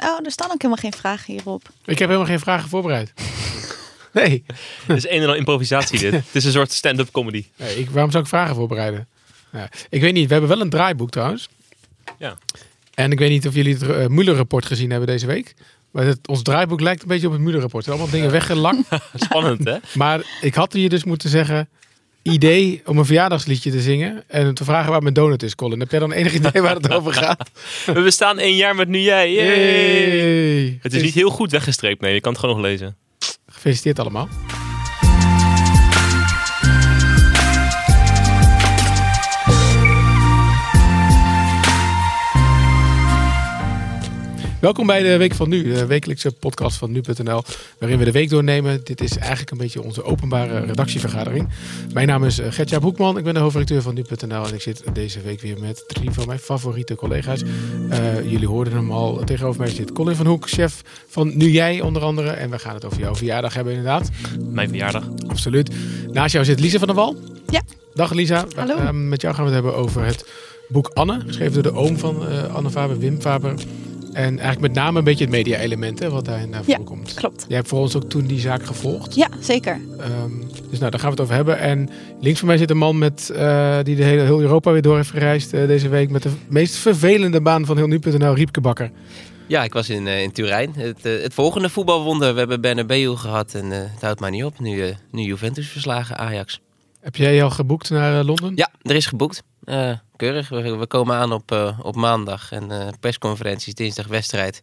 Oh, er staan ook helemaal geen vragen hierop. Ik heb helemaal geen vragen voorbereid. nee. Het is een en al improvisatie dit. Het is een soort stand-up comedy. nee ik, waarom zou ik vragen voorbereiden? Ja, ik weet niet. We hebben wel een draaiboek trouwens. Ja. En ik weet niet of jullie het uh, Mueller-rapport gezien hebben deze week. Maar het, ons draaiboek lijkt een beetje op het Mueller-rapport. Er zijn allemaal dingen weggelakt. Spannend, hè? Maar ik had hier dus moeten zeggen... idee om een verjaardagsliedje te zingen... en te vragen waar mijn donut is, Colin. Heb jij dan enig idee waar het over gaat? We bestaan één jaar met Nu Jij. Yay! Yay. Het is niet heel goed weggestreept. Nee, je kan het gewoon nog lezen. Gefeliciteerd allemaal. Welkom bij de Week van Nu, de wekelijkse podcast van nu.nl, waarin we de week doornemen. Dit is eigenlijk een beetje onze openbare redactievergadering. Mijn naam is eh, Gertja Broekman, ik ben de hoofdredacteur van nu.nl en ik zit deze week weer met drie van mijn favoriete collega's. Uh, jullie hoorden hem al, tegenover mij zit Colin van Hoek, chef van Nu Jij onder andere. En we gaan het over jouw verjaardag hebben inderdaad. Mijn verjaardag. Absoluut. Naast jou zit Lisa van der Wal. Ja. Dag Lisa. Hallo. Uh, met jou gaan we het hebben over het boek Anne, geschreven door de oom van uh, Anne Faber, Wim Faber. En eigenlijk met name een beetje het media-element wat daarin naar voren ja, komt. klopt. Jij hebt voor ons ook toen die zaak gevolgd. Ja, zeker. Um, dus nou, daar gaan we het over hebben. En links van mij zit een man met, uh, die de hele heel Europa weer door heeft gereisd uh, deze week. Met de meest vervelende baan van heel nu.nl, Riepke Bakker. Ja, ik was in, uh, in Turijn. Het, het, volgende voetbalwonder. We hebben Bernabeu gehad en het houdt maar niet op. Nu, nu Juventus verslagen, Ajax. Heb jij al geboekt naar Londen? Ja, er is geboekt. Uh, keurig. We, komen aan op, uh, op maandag en uh, persconferenties, dinsdag wedstrijd.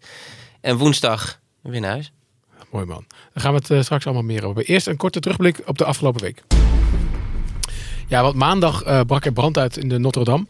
En woensdag weer naar huis. Mooi man. Daar gaan we het straks allemaal meer over. Eerst een korte terugblik op de afgelopen week. Ja, want maandag brak er brand uit in de Notre-Dame.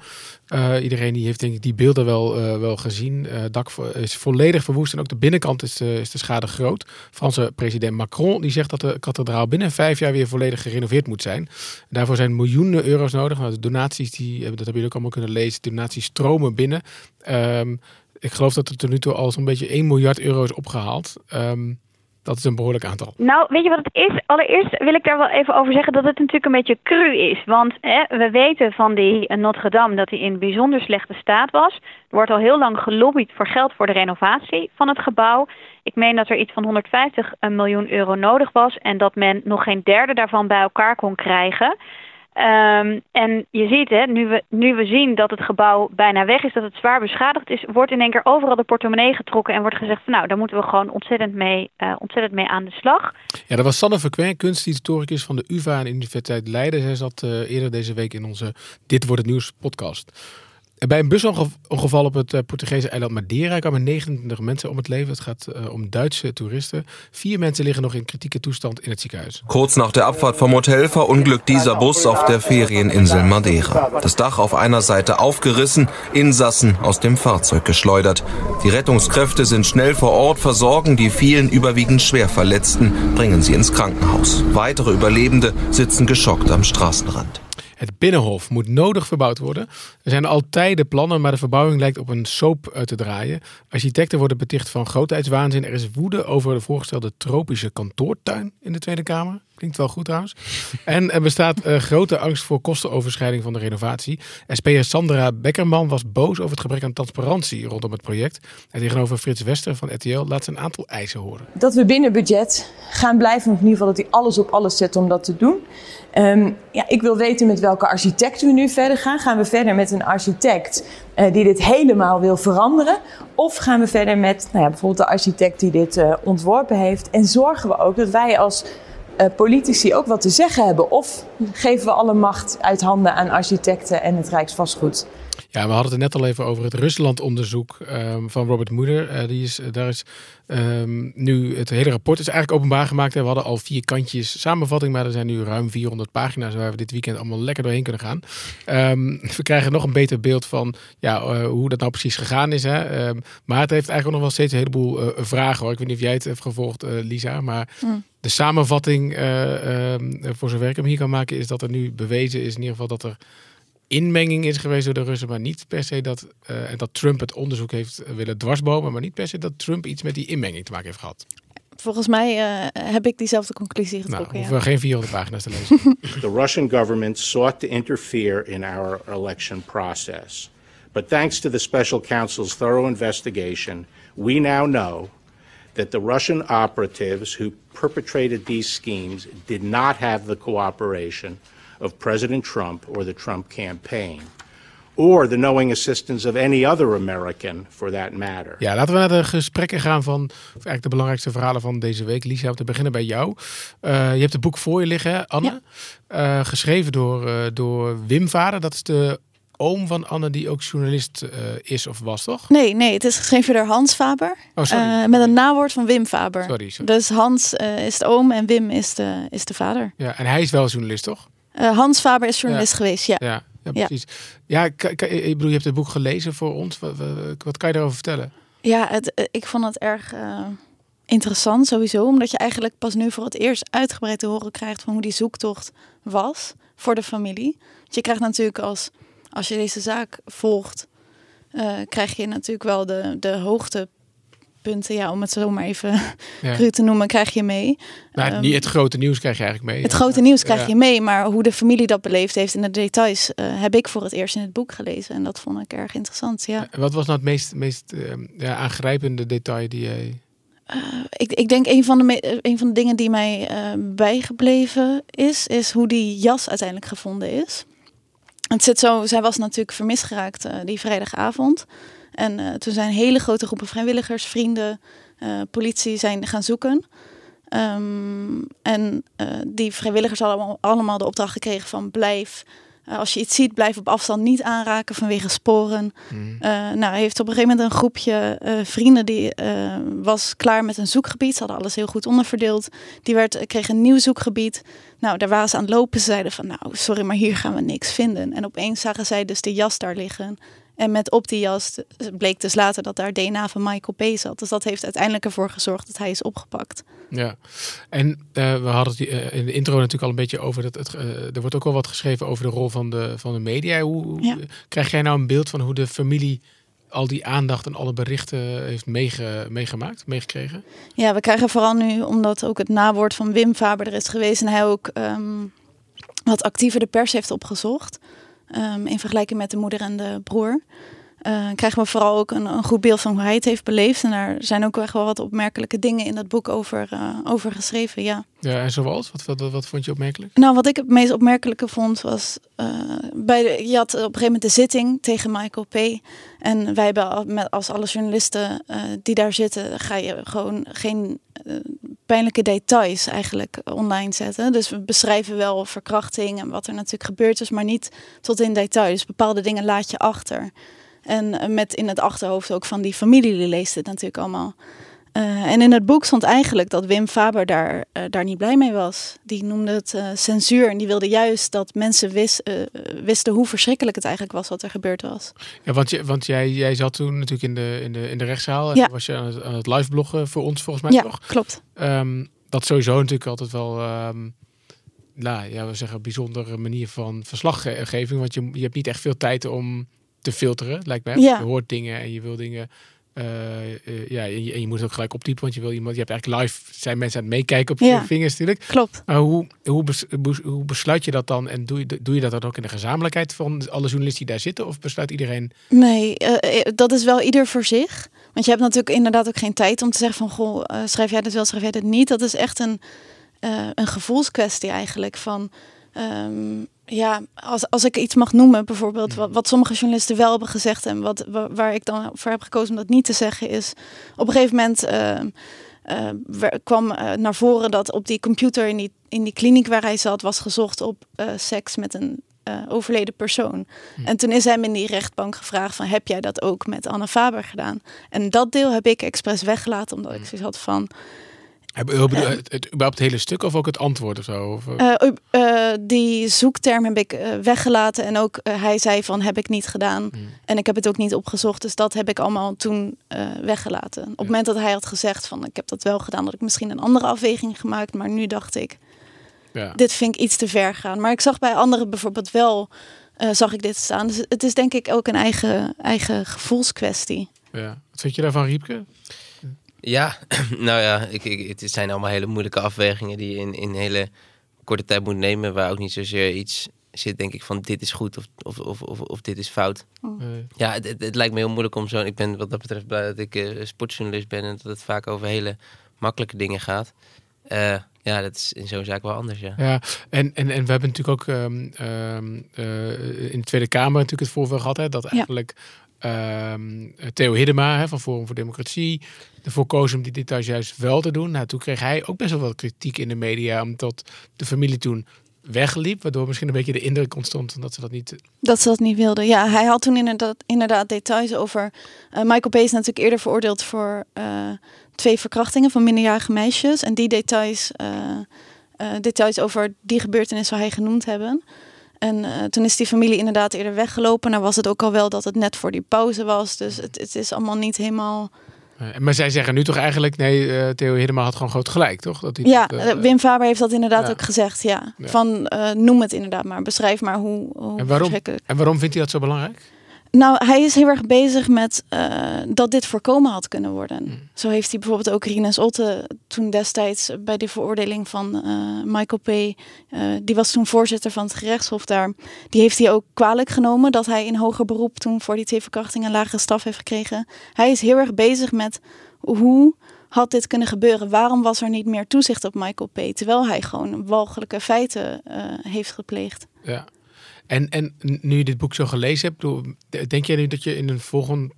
Uh, iedereen die heeft denk ik die beelden wel, uh, wel gezien. Het uh, dak is volledig verwoest en ook de binnenkant is, is de schade groot. Franse president Macron die zegt dat de kathedraal binnen vijf jaar weer volledig gerenoveerd moet zijn. Daarvoor zijn miljoenen euro's nodig. Nou, de donaties, die, dat hebben jullie ook allemaal kunnen lezen, donaties stromen binnen. Um, ik geloof dat er tot nu toe al zo'n beetje 1 miljard euro is opgehaald. Um, dat is een behoorlijk aantal. Nou, weet je wat het is? Allereerst wil ik daar wel even over zeggen dat het natuurlijk een beetje cru is. Want hè, we weten van die Notre Dame dat hij in bijzonder slechte staat was. Er wordt al heel lang gelobbyd voor geld voor de renovatie van het gebouw. Ik meen dat er iets van 150 miljoen euro nodig was en dat men nog geen derde daarvan bij elkaar kon krijgen. Um, en je ziet, hè, nu, we, nu we zien dat het gebouw bijna weg is, dat het zwaar beschadigd is, wordt in één keer overal de portemonnee getrokken en wordt gezegd van nou, daar moeten we gewoon ontzettend mee, uh, ontzettend mee aan de slag. Ja, dat was Sanne Verquin, kunsthistoricus van de UvA en Universiteit Leiden. Zij zat uh, eerder deze week in onze Dit wordt het nieuws podcast. Bij een busongeval op het uh, Portugese eiland Madeira kwamen 29 mensen om het leven. Het gaat uh, um Duitse Touristen. Vier mensen liggen nog in kritieke toestand in het ziekenhuis. Kurz nach der Abfahrt vom Hotel verunglückt dieser Bus auf der Ferieninsel Madeira. Das Dach auf einer Seite aufgerissen, Insassen aus dem Fahrzeug geschleudert. Die Rettungskräfte sind schnell vor Ort, versorgen die vielen überwiegend schwer Verletzten, bringen sie ins Krankenhaus. Weitere Überlebende sitzen geschockt am Straßenrand. Het Binnenhof moet nodig verbouwd worden. Er zijn al tijden plannen, maar de verbouwing lijkt op een soap te draaien. Architecten worden beticht van grootheidswaanzin. Er is woede over de voorgestelde tropische kantoortuin in de Tweede Kamer. Klinkt wel goed trouwens. En er bestaat uh, grote angst voor kostenoverschrijding van de renovatie. SP'er Sandra Beckerman was boos over het gebrek aan transparantie rondom het project. En tegenover Frits Wester van RTL laat ze een aantal eisen horen. Dat we binnen budget gaan blijven, of in ieder geval dat hij alles op alles zet om dat te doen. Um, ja, ik wil weten met welke architect we nu verder gaan. Gaan we verder met een architect uh, die dit helemaal wil veranderen? Of gaan we verder met nou ja, bijvoorbeeld de architect die dit uh, ontworpen heeft? En zorgen we ook dat wij als uh, politici ook wat te zeggen hebben? Of geven we alle macht uit handen aan architecten en het Rijksvastgoed? Ja, we hadden het net al even over het Rusland-onderzoek um, van Robert Moeder. Die is, daar is um, nu het hele rapport is eigenlijk openbaar gemaakt. We hadden al vier kantjes samenvatting, maar er zijn nu ruim 400 pagina's waar we dit weekend allemaal lekker doorheen kunnen gaan. Um, we krijgen nog een beter beeld van ja, uh, hoe dat nou precies gegaan is. Hè? maar het heeft eigenlijk ook nog wel steeds een heleboel uh, vragen. Hoor. Ik weet niet of jij het hebt gevolgd, Lisa, maar... Mm. De samenvatting, voor zover ik hem hier kan maken, is dat er nu bewezen is in ieder geval dat er inmenging is geweest door de Russen, maar niet per se dat, uh, en dat Trump het onderzoek heeft willen dwarsbomen, maar niet per se dat Trump iets met die inmenging te maken heeft gehad. Volgens mij uh, heb ik diezelfde conclusie getrokken. Nou, hoeven ja. geen 400 pagina's te lezen. the Russian government sought to interfere in our election process. But thanks to the special counsel's thorough investigation, we now know that the Russian operatives who perpetrated these schemes did not have the cooperation of President Trump or the Trump campaign. Or the knowing assistance of any other American for that matter. Ja, laten we naar de gesprekken gaan van of eigenlijk de belangrijkste verhalen van deze week. Lisa, om te beginnen bij jou. Uh, je hebt het boek voor je liggen, Anne. Ja. Uh, geschreven door, uh, door Wim Vader. Dat is de oom van Anne die ook journalist is of was, toch? Nee, nee, het is geschreven door Hans Faber. Oh, sorry. met een nawoord van Wim Faber. Sorry, sorry. Dus Hans is de oom en Wim is de, is de vader. Ja, en hij is wel journalist, toch? Hans Faber is journalist ja. geweest, ja. ja. Ja, precies. Ja, ja ik bedoel, je hebt het boek gelezen voor ons. Wat, wat kan je daarover vertellen? Ja, het, ik vond het erg uh, interessant sowieso. Omdat je eigenlijk pas nu voor het eerst uitgebreid te horen krijgt van hoe die zoektocht was voor de familie. Want je krijgt natuurlijk als, als je deze zaak volgt, uh, krijg je natuurlijk wel de, de hoogte punten, ja, om het zo maar even ja. te noemen, krijg je mee. Nou, um, niet het grote nieuws krijg je eigenlijk mee. Het grote nieuws krijg ja. je mee, maar hoe de familie dat beleefd heeft in de details, uh, heb ik voor het eerst in het boek gelezen. En dat vond ik erg interessant, ja. Wat was nou het meest, meest uh, ja, aangrijpende detail die jij... Uh, ik, ik denk een van, de een van de dingen die mij bijgebleven is, is hoe die jas uiteindelijk gevonden is. Het zit zo, zij was natuurlijk vermist geraakt die vrijdagavond. En uh, toen zijn hele grote groepen vrijwilligers, vrienden, uh, politie zijn gaan zoeken. Um, en uh, die vrijwilligers hadden allemaal, allemaal de opdracht gekregen van blijf, als je iets ziet, blijf op afstand niet aanraken vanwege sporen. Mm. nou, hij heeft op een gegeven moment een groepje vrienden die was klaar met een zoekgebied. Ze hadden alles heel goed onderverdeeld. Die werd, kreeg een nieuw zoekgebied. Nou, daar waren ze aan het lopen. Ze zeiden van, nou, sorry, maar hier gaan we niks vinden. En opeens zagen zij dus de jas daar liggen. En met op die jas bleek dus later dat daar DNA van Michael P. zat. Dus dat heeft uiteindelijk ervoor gezorgd dat hij is opgepakt. Ja, en uh, we hadden het uh, in de intro natuurlijk al een beetje over dat het, uh, er wordt ook wel wat geschreven over de rol van de, van de media. Hoe ja. krijg jij nou een beeld van hoe de familie al die aandacht en alle berichten heeft meege, meegemaakt, meegekregen? Ja, we krijgen vooral nu, omdat ook het nawoord van Wim Faber er is geweest en hij ook um, wat actiever de pers heeft opgezocht. Um, in vergelijking met de moeder en de broer. Uh, krijgen we vooral ook een, een, goed beeld van hoe hij het heeft beleefd. En daar zijn ook echt wel wat opmerkelijke dingen in dat boek over, uh, over geschreven, ja. Ja, en zoals? Wat, wat, wat vond je opmerkelijk? Nou, wat ik het meest opmerkelijke vond was... Uh, bij de, je had op een gegeven moment de zitting tegen Michael P. En wij hebben met, als alle journalisten die daar zitten... ga je gewoon geen pijnlijke details eigenlijk online zetten. Dus we beschrijven wel verkrachting en wat er natuurlijk gebeurd is... maar niet tot in detail. Dus bepaalde dingen laat je achter... En met in het achterhoofd ook van die familie, leest het natuurlijk allemaal. Uh, en in het boek stond eigenlijk dat Wim Faber daar, uh, daar niet blij mee was. Die noemde het uh, censuur en die wilde juist dat mensen wist, wisten hoe verschrikkelijk het eigenlijk was wat er gebeurd was. Ja, want, je, want jij, jij zat toen natuurlijk in de, in de, in de rechtszaal en ja. was je aan het, aan het live bloggen voor ons volgens mij ja, toch? klopt. Um, dat sowieso natuurlijk altijd wel... Um, nou, ja, we zeggen, een bijzondere manier van verslaggeving. Want je, je hebt niet echt veel tijd om te filteren, lijkt mij. Ja. Je hoort dingen en je wil dingen. Uh, uh, ja, en je, en je, moet het ook gelijk optypen, want je wil iemand. Je hebt eigenlijk live zijn mensen aan het meekijken op ja. je vingers natuurlijk. Klopt. Maar hoe, hoe, bes, hoe besluit je dat dan? En doe je, doe je dat dan ook in de gezamenlijkheid van alle journalisten die daar zitten? Of besluit iedereen? Nee, uh, dat is wel ieder voor zich. Want je hebt natuurlijk inderdaad ook geen tijd om te zeggen van goh, schrijf jij dit wel, schrijf jij dit niet. Dat is echt een, een gevoelskwestie eigenlijk van. Um, ja, als, als ik iets mag noemen, bijvoorbeeld wat, wat sommige journalisten wel hebben gezegd en wat, waar, ik dan voor heb gekozen om dat niet te zeggen, is op een gegeven moment uh, uh, kwam uh, naar voren dat op die computer in die, in die kliniek waar hij zat, was gezocht op seks met een overleden persoon. Hm. En toen is hem in die rechtbank gevraagd van heb jij dat ook met Anne Faber gedaan? En dat deel heb ik expres weggelaten, omdat ik zoiets had van het, het, het, überhaupt het hele stuk of ook het antwoord of zo? Of? Uh, uh, die zoekterm heb ik uh, weggelaten en ook hij zei van heb ik niet gedaan hmm. en ik heb het ook niet opgezocht. Dus dat heb ik allemaal toen weggelaten. Op het ja. moment dat hij had gezegd van ik heb dat wel gedaan, dat ik misschien een andere afweging gemaakt, maar nu dacht ik ja. dit vind ik iets te ver gaan. Maar ik zag bij anderen bijvoorbeeld wel zag ik dit staan. Dus het is denk ik ook een eigen, eigen gevoelskwestie. Ja. Wat vind je daarvan, Riepke? Ja, nou ja, ik, ik, het zijn allemaal hele moeilijke afwegingen die je in, in hele korte tijd moet nemen, waar ook niet zozeer iets zit, denk ik van dit is goed of, of, of, of, of dit is fout. Nee. Ja, het, het, het lijkt me heel moeilijk om zo. Ik ben wat dat betreft blij dat ik eh, sportjournalist ben en dat het vaak over hele makkelijke dingen gaat. Eh, ja, dat is in zo'n zaak wel anders, ja. Ja, en, en, en we hebben natuurlijk ook ehm, ehm, eh, in de Tweede Kamer natuurlijk het voorval gehad, hè, dat eigenlijk ehm, Theo Hiddema hè, van Forum voor Democratie ervoor koos om die details juist wel te doen. Nou, toen kreeg hij ook best wel wat kritiek in de media, omdat de familie toen wegliep, waardoor misschien een beetje de indruk ontstond dat ze dat niet. Dat ze dat niet wilden. Ja, hij had toen inderdaad, inderdaad details over. eh, Michael Bay is natuurlijk eerder veroordeeld voor eh, twee verkrachtingen van minderjarige meisjes. En die details, eh, eh, details over die gebeurtenis zou hij genoemd hebben. En eh, toen is die familie inderdaad eerder weggelopen. Nou was het ook al wel dat het net voor die pauze was. Dus het, het is allemaal niet helemaal. eh, maar zij zeggen nu toch eigenlijk, nee, eh, Theo Hiddema had gewoon groot gelijk, toch? Dat hij Ja, dat, Wim Faber heeft dat inderdaad ja. ook gezegd. Ja. Ja. Van noem het inderdaad maar. Beschrijf maar hoe, hoe En waarom? En waarom vindt hij dat zo belangrijk? Nou, hij is heel erg bezig met eh, dat dit voorkomen had kunnen worden. Zo heeft hij bijvoorbeeld ook Rinus Otte toen destijds bij de veroordeling van eh, Michael P. eh, die was toen voorzitter van het gerechtshof daar. Die heeft hij ook kwalijk genomen dat hij in hoger beroep toen voor die twee verkrachtingen een lagere straf heeft gekregen. Hij is heel erg bezig met hoe had dit kunnen gebeuren? Waarom was er niet meer toezicht op Michael P. Terwijl hij gewoon walgelijke feiten heeft gepleegd. Ja. En, en nu je dit boek zo gelezen hebt, bedoel, denk jij nu dat je in een volgend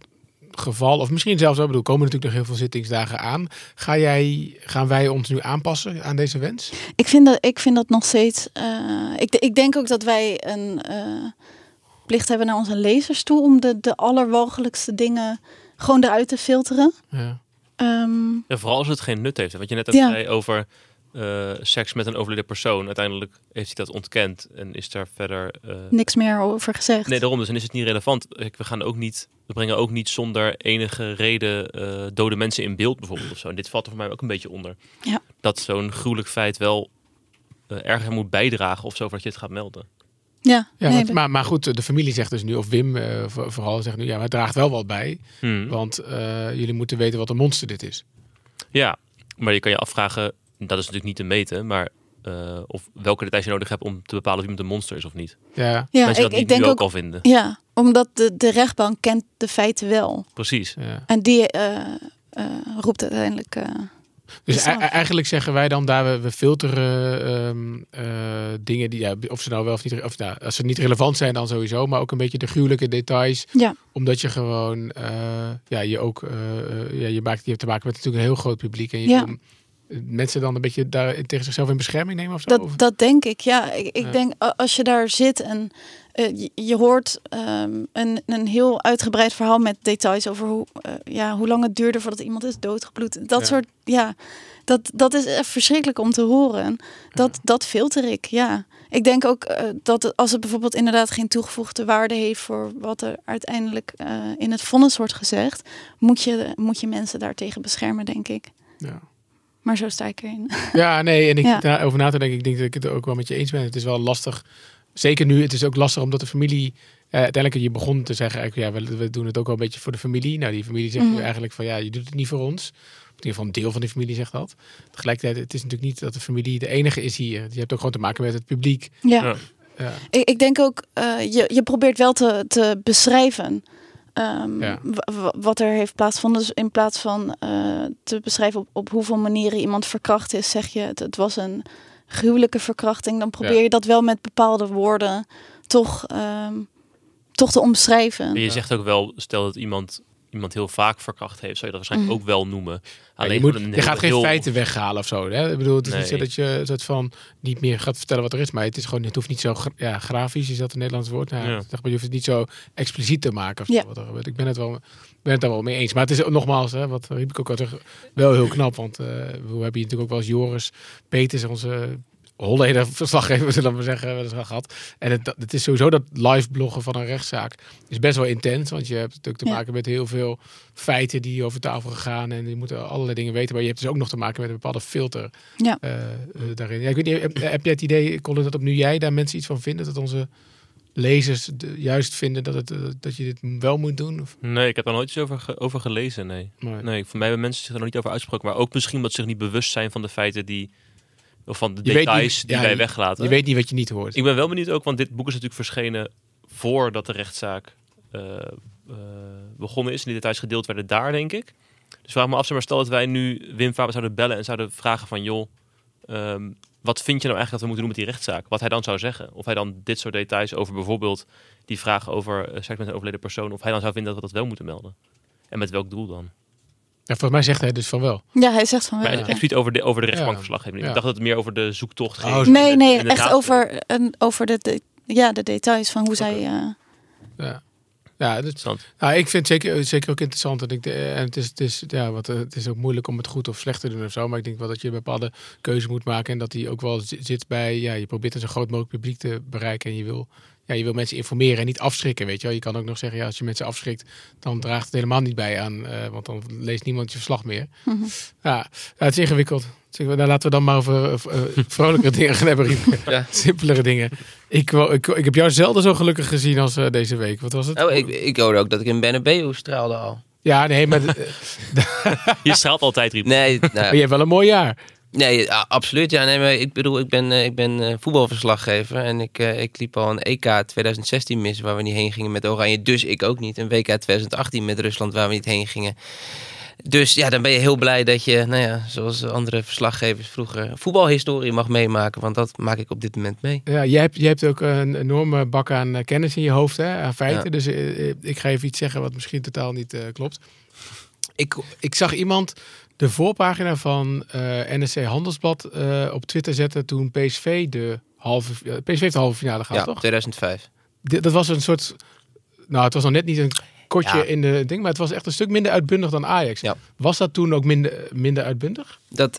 geval, of misschien zelfs wel, bedoel, komen natuurlijk nog heel veel zittingsdagen aan. Ga jij, gaan wij ons nu aanpassen aan deze wens? Ik vind dat, ik vind dat nog steeds. eh, ik, ik denk ook dat wij een eh, plicht hebben naar onze lezers toe om de, de allerwalgelijkste dingen gewoon eruit te filteren. Ja. Ehm, Ja, vooral als het geen nut heeft. Wat je net Ja. zei over eh, seks met een overleden persoon. Uiteindelijk heeft hij dat ontkend en is daar verder... eh, niks meer over gezegd. Nee, daarom dus. En is het niet relevant. Kijk, We gaan ook niet... We brengen ook niet zonder enige reden eh, dode mensen in beeld bijvoorbeeld of zo. En dit valt er voor mij ook een beetje onder. Ja. Dat zo'n gruwelijk feit wel erger moet bijdragen of zo voordat je het gaat melden. ja, Ja, nee, want- maar, maar goed, de familie zegt dus nu, of Wim voor- vooral zegt nu, ja, maar het draagt wel wat bij. Hmm. Want eh, jullie moeten weten wat een monster dit is. Ja, maar je kan je afvragen, dat is natuurlijk niet te meten, maar eh, of welke details je nodig hebt om te bepalen of iemand een monster is of niet. Ja, ja, Mensen ik, dat ik niet nu denk ook, ook. al vinden. Ja, omdat de, de rechtbank kent de feiten wel. Precies. ja. En die eh, eh, roept uiteindelijk. eh, Dus e- eigenlijk zeggen wij dan daar, we, we filteren ehm, eh, dingen die, ja, of ze nou wel of niet, of nou, als ze niet relevant zijn dan sowieso, maar ook een beetje de gruwelijke details. ja, Omdat je gewoon, eh, ja, je ook, ja, je maakt, je hebt te maken met natuurlijk een heel groot publiek. En je Ja. Mensen dan een beetje daar tegen zichzelf in bescherming nemen of zo? Dat, dat denk ik. Ja, ik, ik Ja. denk als je daar zit en eh, je, je hoort ehm, een, een heel uitgebreid verhaal met details over hoe, eh, ja, hoe lang het duurde voordat iemand is doodgebloed. Dat Ja. soort, ja, dat, dat is echt verschrikkelijk om te horen. Dat, dat filter ik, ja. Ik denk ook eh, dat als het bijvoorbeeld inderdaad geen toegevoegde waarde heeft voor wat er uiteindelijk in het vonnis wordt gezegd, moet je, moet je mensen daartegen beschermen, denk ik. ja. Maar zo sta ik erin. Ja, nee, en ik Ja. daarover na te denken, ik denk dat ik het ook wel met je eens ben. Het is wel lastig. Zeker nu, het is ook lastig omdat de familie. Eh, uiteindelijk, je begon te zeggen, eigenlijk, ja, we, we doen het ook wel een beetje voor de familie. Nou, die familie zegt nu Mhm. eigenlijk van ja, je doet het niet voor ons. In ieder geval een deel van die familie zegt dat. Tegelijkertijd, het is natuurlijk niet dat de familie de enige is hier. Je hebt ook gewoon te maken met het publiek. ja. Ja. Ja. Ik, ik denk ook, eh, je, je probeert wel te, te beschrijven ehm, Ja. wat er heeft plaatsgevonden. Dus in plaats van eh, te beschrijven op, op hoeveel manieren iemand verkracht is, zeg je het, het was een gruwelijke verkrachting. Dan probeer Ja. je dat wel met bepaalde woorden toch, ehm, toch te omschrijven. En je zegt ook wel, stel dat iemand, iemand heel vaak verkracht heeft, zou je dat waarschijnlijk Mhm. ook wel noemen. Ja, Alleen je, moet, je heel- gaat geen heel- feiten weghalen of zo. Hè? Ik bedoel, het is niet zo dat je soort van niet meer gaat vertellen wat er is. Maar het is gewoon, het hoeft niet zo gra- ja, grafisch, is dat een Nederlands woord? Nou, Ja. zeg maar, je hoeft het niet zo expliciet te maken. Of zo, Ja. wat er gebeurt. Ik ben het, wel, ben het daar wel mee eens. Maar het is ook nogmaals, hè, wat riep ik ook al wel heel knap. Want eh, we hebben hier natuurlijk ook wel eens Joris Peters, onze Holleder verslaggever, zullen we maar zeggen, wel eens al gehad. En het, het is sowieso dat live bloggen van een rechtszaak is best wel intens. Want je hebt natuurlijk te maken met heel veel feiten die over tafel gaan. En je moet allerlei dingen weten. Maar je hebt dus ook nog te maken met een bepaalde filter Ja. eh, eh, daarin. Ja, ik weet niet, heb, heb jij het idee, Colin, dat op nu jij daar mensen iets van vinden? Dat onze lezers de- juist vinden dat, het, eh, dat je dit wel moet doen? Of, Nee, ik heb daar nooit iets over, ge- over gelezen, nee. Nee, voor mij hebben mensen zich er nog niet over uitgesproken. Maar ook misschien omdat ze zich niet bewust zijn van de feiten die, Of van de Je details niet- die ja, wij je- weglaten. Je weet niet wat je niet hoort. Ik ben wel benieuwd ook, want dit boek is natuurlijk verschenen voordat de rechtszaak eh, eh, begonnen is. En die details gedeeld werden daar, denk ik. Dus vraag me af, maar, stel dat wij nu Wim Faber zouden bellen en zouden vragen van... joh, ehm, wat vind je nou eigenlijk dat we moeten doen met die rechtszaak? Wat hij dan zou zeggen. Of hij dan dit soort details over bijvoorbeeld die vraag over uh, seks met een overleden persoon... of hij dan zou vinden dat we dat wel moeten melden. En met welk doel dan? Ja, volgens mij zegt hij dus van wel. Ja, hij zegt van wel. Maar ja. expliciet over de, over de rechtbankverslaggeving. Ja. Ik dacht dat het meer over de zoektocht ging. Oh, Nee, nee, en echt over, en over de, de, ja, de details van hoe zij... eh, Ja, ja dat, Interessant. nou, ik vind het zeker, zeker ook interessant. En, ik, de- en het, is, het, is, ja, wat, eh, het is ook moeilijk om het goed of slecht te doen of zo. Maar ik denk wel dat je een bepaalde keuze moet maken. En dat die ook wel zi- zit bij... Ja, je probeert een zo groot mogelijk publiek te bereiken. En je wil, ja, je wil mensen informeren en niet afschrikken. Weet je, wel. je kan ook nog zeggen, ja, als je mensen afschrikt... dan draagt het helemaal niet bij aan. eh, want dan leest niemand je verslag meer. mhm. Ja, ja, het is ingewikkeld. Nou, laten we dan maar over eh, eh, vrolijkere dingen gaan hebben. Ja. Simpelere dingen. Ik, wou- ik, ik heb jou zelden zo gelukkig gezien als eh, deze week. Wat was het? Oh, ik, ik hoorde ook dat ik in Bennebeu straalde al. Ja, nee, maar, Je straalt altijd, Riep. Nee, nou, maar je hebt wel een mooi jaar. Nee, absoluut. Ja, nee, maar ik bedoel, ik ben, eh, ik ben eh, voetbalverslaggever. En ik, eh, ik liep al een EK 2016 mis waar we niet heen gingen met Oranje. Dus ik ook niet. Een WK 2018 met Rusland waar we niet heen gingen. Dus ja, dan ben je heel blij dat je, nou ja, zoals andere verslaggevers vroeger, voetbalhistorie mag meemaken. Want dat maak ik op dit moment mee. Ja, jij hebt, jij hebt ook een enorme bak aan kennis in je hoofd, hè, aan feiten. Ja. Dus ik ga even iets zeggen wat misschien totaal niet klopt. Ik, ik zag iemand de voorpagina van eh NSC Handelsblad eh, op Twitter zetten toen PSV de halve, eh, PSV heeft de halve finale gehad, ja, toch? 2005. Dit- dat was een soort, nou het was nog net niet een kotje Ja. in de ding, maar het was echt een stuk minder uitbundig dan Ajax. Ja. Was dat toen ook minder, minder uitbundig? Dat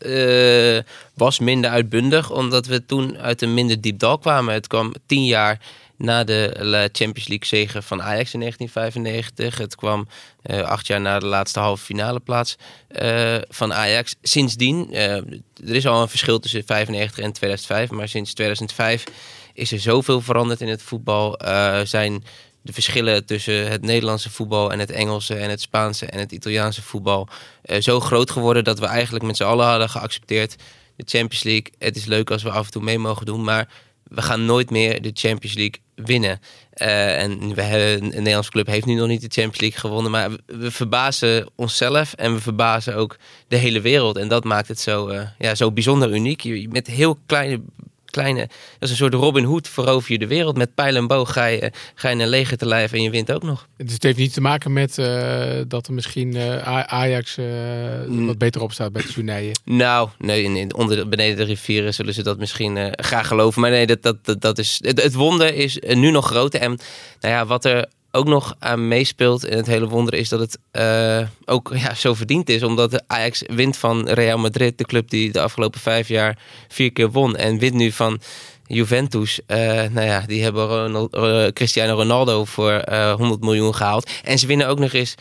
was minder uitbundig, omdat we toen uit een minder diep dal kwamen. Het kwam tien jaar na de La Champions League zege van Ajax in 1995. Het kwam eh, acht jaar na de laatste halve finale plaats eh, van Ajax. Sindsdien, eh, er is al een verschil tussen 95 en 2005, maar sinds 2005 is er zoveel veranderd in het voetbal. Eh, zijn de verschillen tussen het Nederlandse voetbal en het Engelse en het Spaanse en het Italiaanse voetbal eh, zo groot geworden dat we eigenlijk met z'n allen hadden geaccepteerd. De Champions League, het is leuk als we af en toe mee mogen doen, maar we gaan nooit meer de Champions League winnen. Eh, en we hebben, een Nederlandse club heeft nu nog niet de Champions League gewonnen, maar we, verbazen onszelf en we verbazen ook de hele wereld. En dat maakt het zo, eh, ja, zo bijzonder uniek. Je, met heel kleine kleine, dat is een soort Robin Hood, verover je de wereld. Met pijl en boog ga je, ga je een leger te lijf en je wint ook nog. Dus het heeft niet te maken met eh, dat er misschien eh, Ajax eh, Mm. wat beter op staat bij het toernoeien. Nou, nee, in, onder de, beneden de rivieren zullen ze dat misschien graag geloven. Maar nee, dat, dat, dat, dat is, het, het wonder is nu nog groter. En nou ja, wat er ook nog aan meespeelt in het hele wonder is dat het eh, ook ja, zo verdiend is. Omdat de Ajax wint van Real Madrid, de club die de afgelopen vijf jaar vier keer won. En wint nu van Juventus. Eh, nou ja, die hebben Ronald- eh, Cristiano Ronaldo voor eh 100 miljoen gehaald. En ze winnen ook nog eens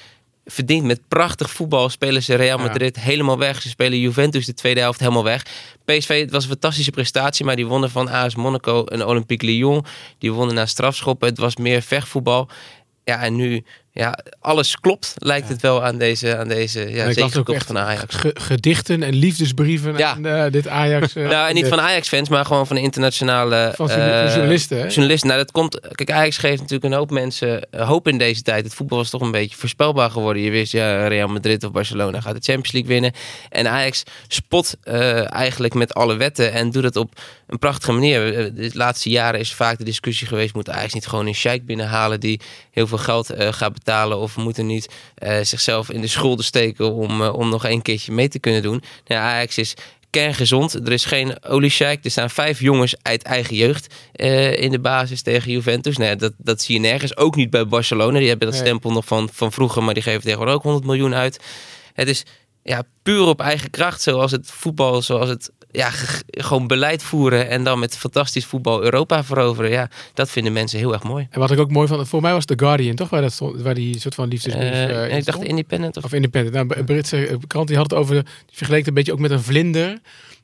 verdiend met prachtig voetbal. Spelen ze Real Ja. Madrid helemaal weg. Ze spelen Juventus de tweede helft helemaal weg. PSV, het was een fantastische prestatie, maar die wonnen van AS Monaco en Olympique Lyon. Die wonnen na strafschoppen. Het was meer vechtvoetbal. Ja, en nu, ja, alles klopt, lijkt het wel aan deze, aan deze ja, echt van Ajax. ge- gedichten en liefdesbrieven Ja. eh, dit Ajax. eh, Nou, en niet van Ajax-fans, maar gewoon van internationale... Van jour- eh, journalisten, hè? Journalisten. Nou, dat komt... Kijk, Ajax geeft natuurlijk een hoop mensen hoop in deze tijd. Het voetbal was toch een beetje voorspelbaar geworden. Je wist, ja, Real Madrid of Barcelona gaat de Champions League winnen. En Ajax spot eigenlijk met alle wetten en doet het op een prachtige manier. De laatste jaren is vaak de discussie geweest... moet Ajax niet gewoon een sheik binnenhalen die heel veel geld gaat betalen... of moeten niet eh, zichzelf in de schulden steken om, eh, om nog één keertje mee te kunnen doen. Nou, Ajax is kerngezond. Er is geen oliesjeik. Er staan vijf jongens uit eigen jeugd eh, in de basis tegen Juventus. Nou ja, dat, dat zie je nergens. Ook niet bij Barcelona. Die hebben dat stempel nog van, van vroeger, maar die geven tegenwoordig ook 100 miljoen uit. Het is ja, puur op eigen kracht, zoals het voetbal, zoals het ja, gewoon beleid voeren en dan met fantastisch voetbal Europa veroveren. Ja, dat vinden mensen heel erg mooi. En wat ik ook mooi vond, voor mij was The Guardian, toch? Waar, dat stond, waar die soort van liefdesbrief nee, in ik dacht? Independent of Of Independent. Nou, een Britse krant die had het over, die vergeleek het een beetje ook met een vlinder.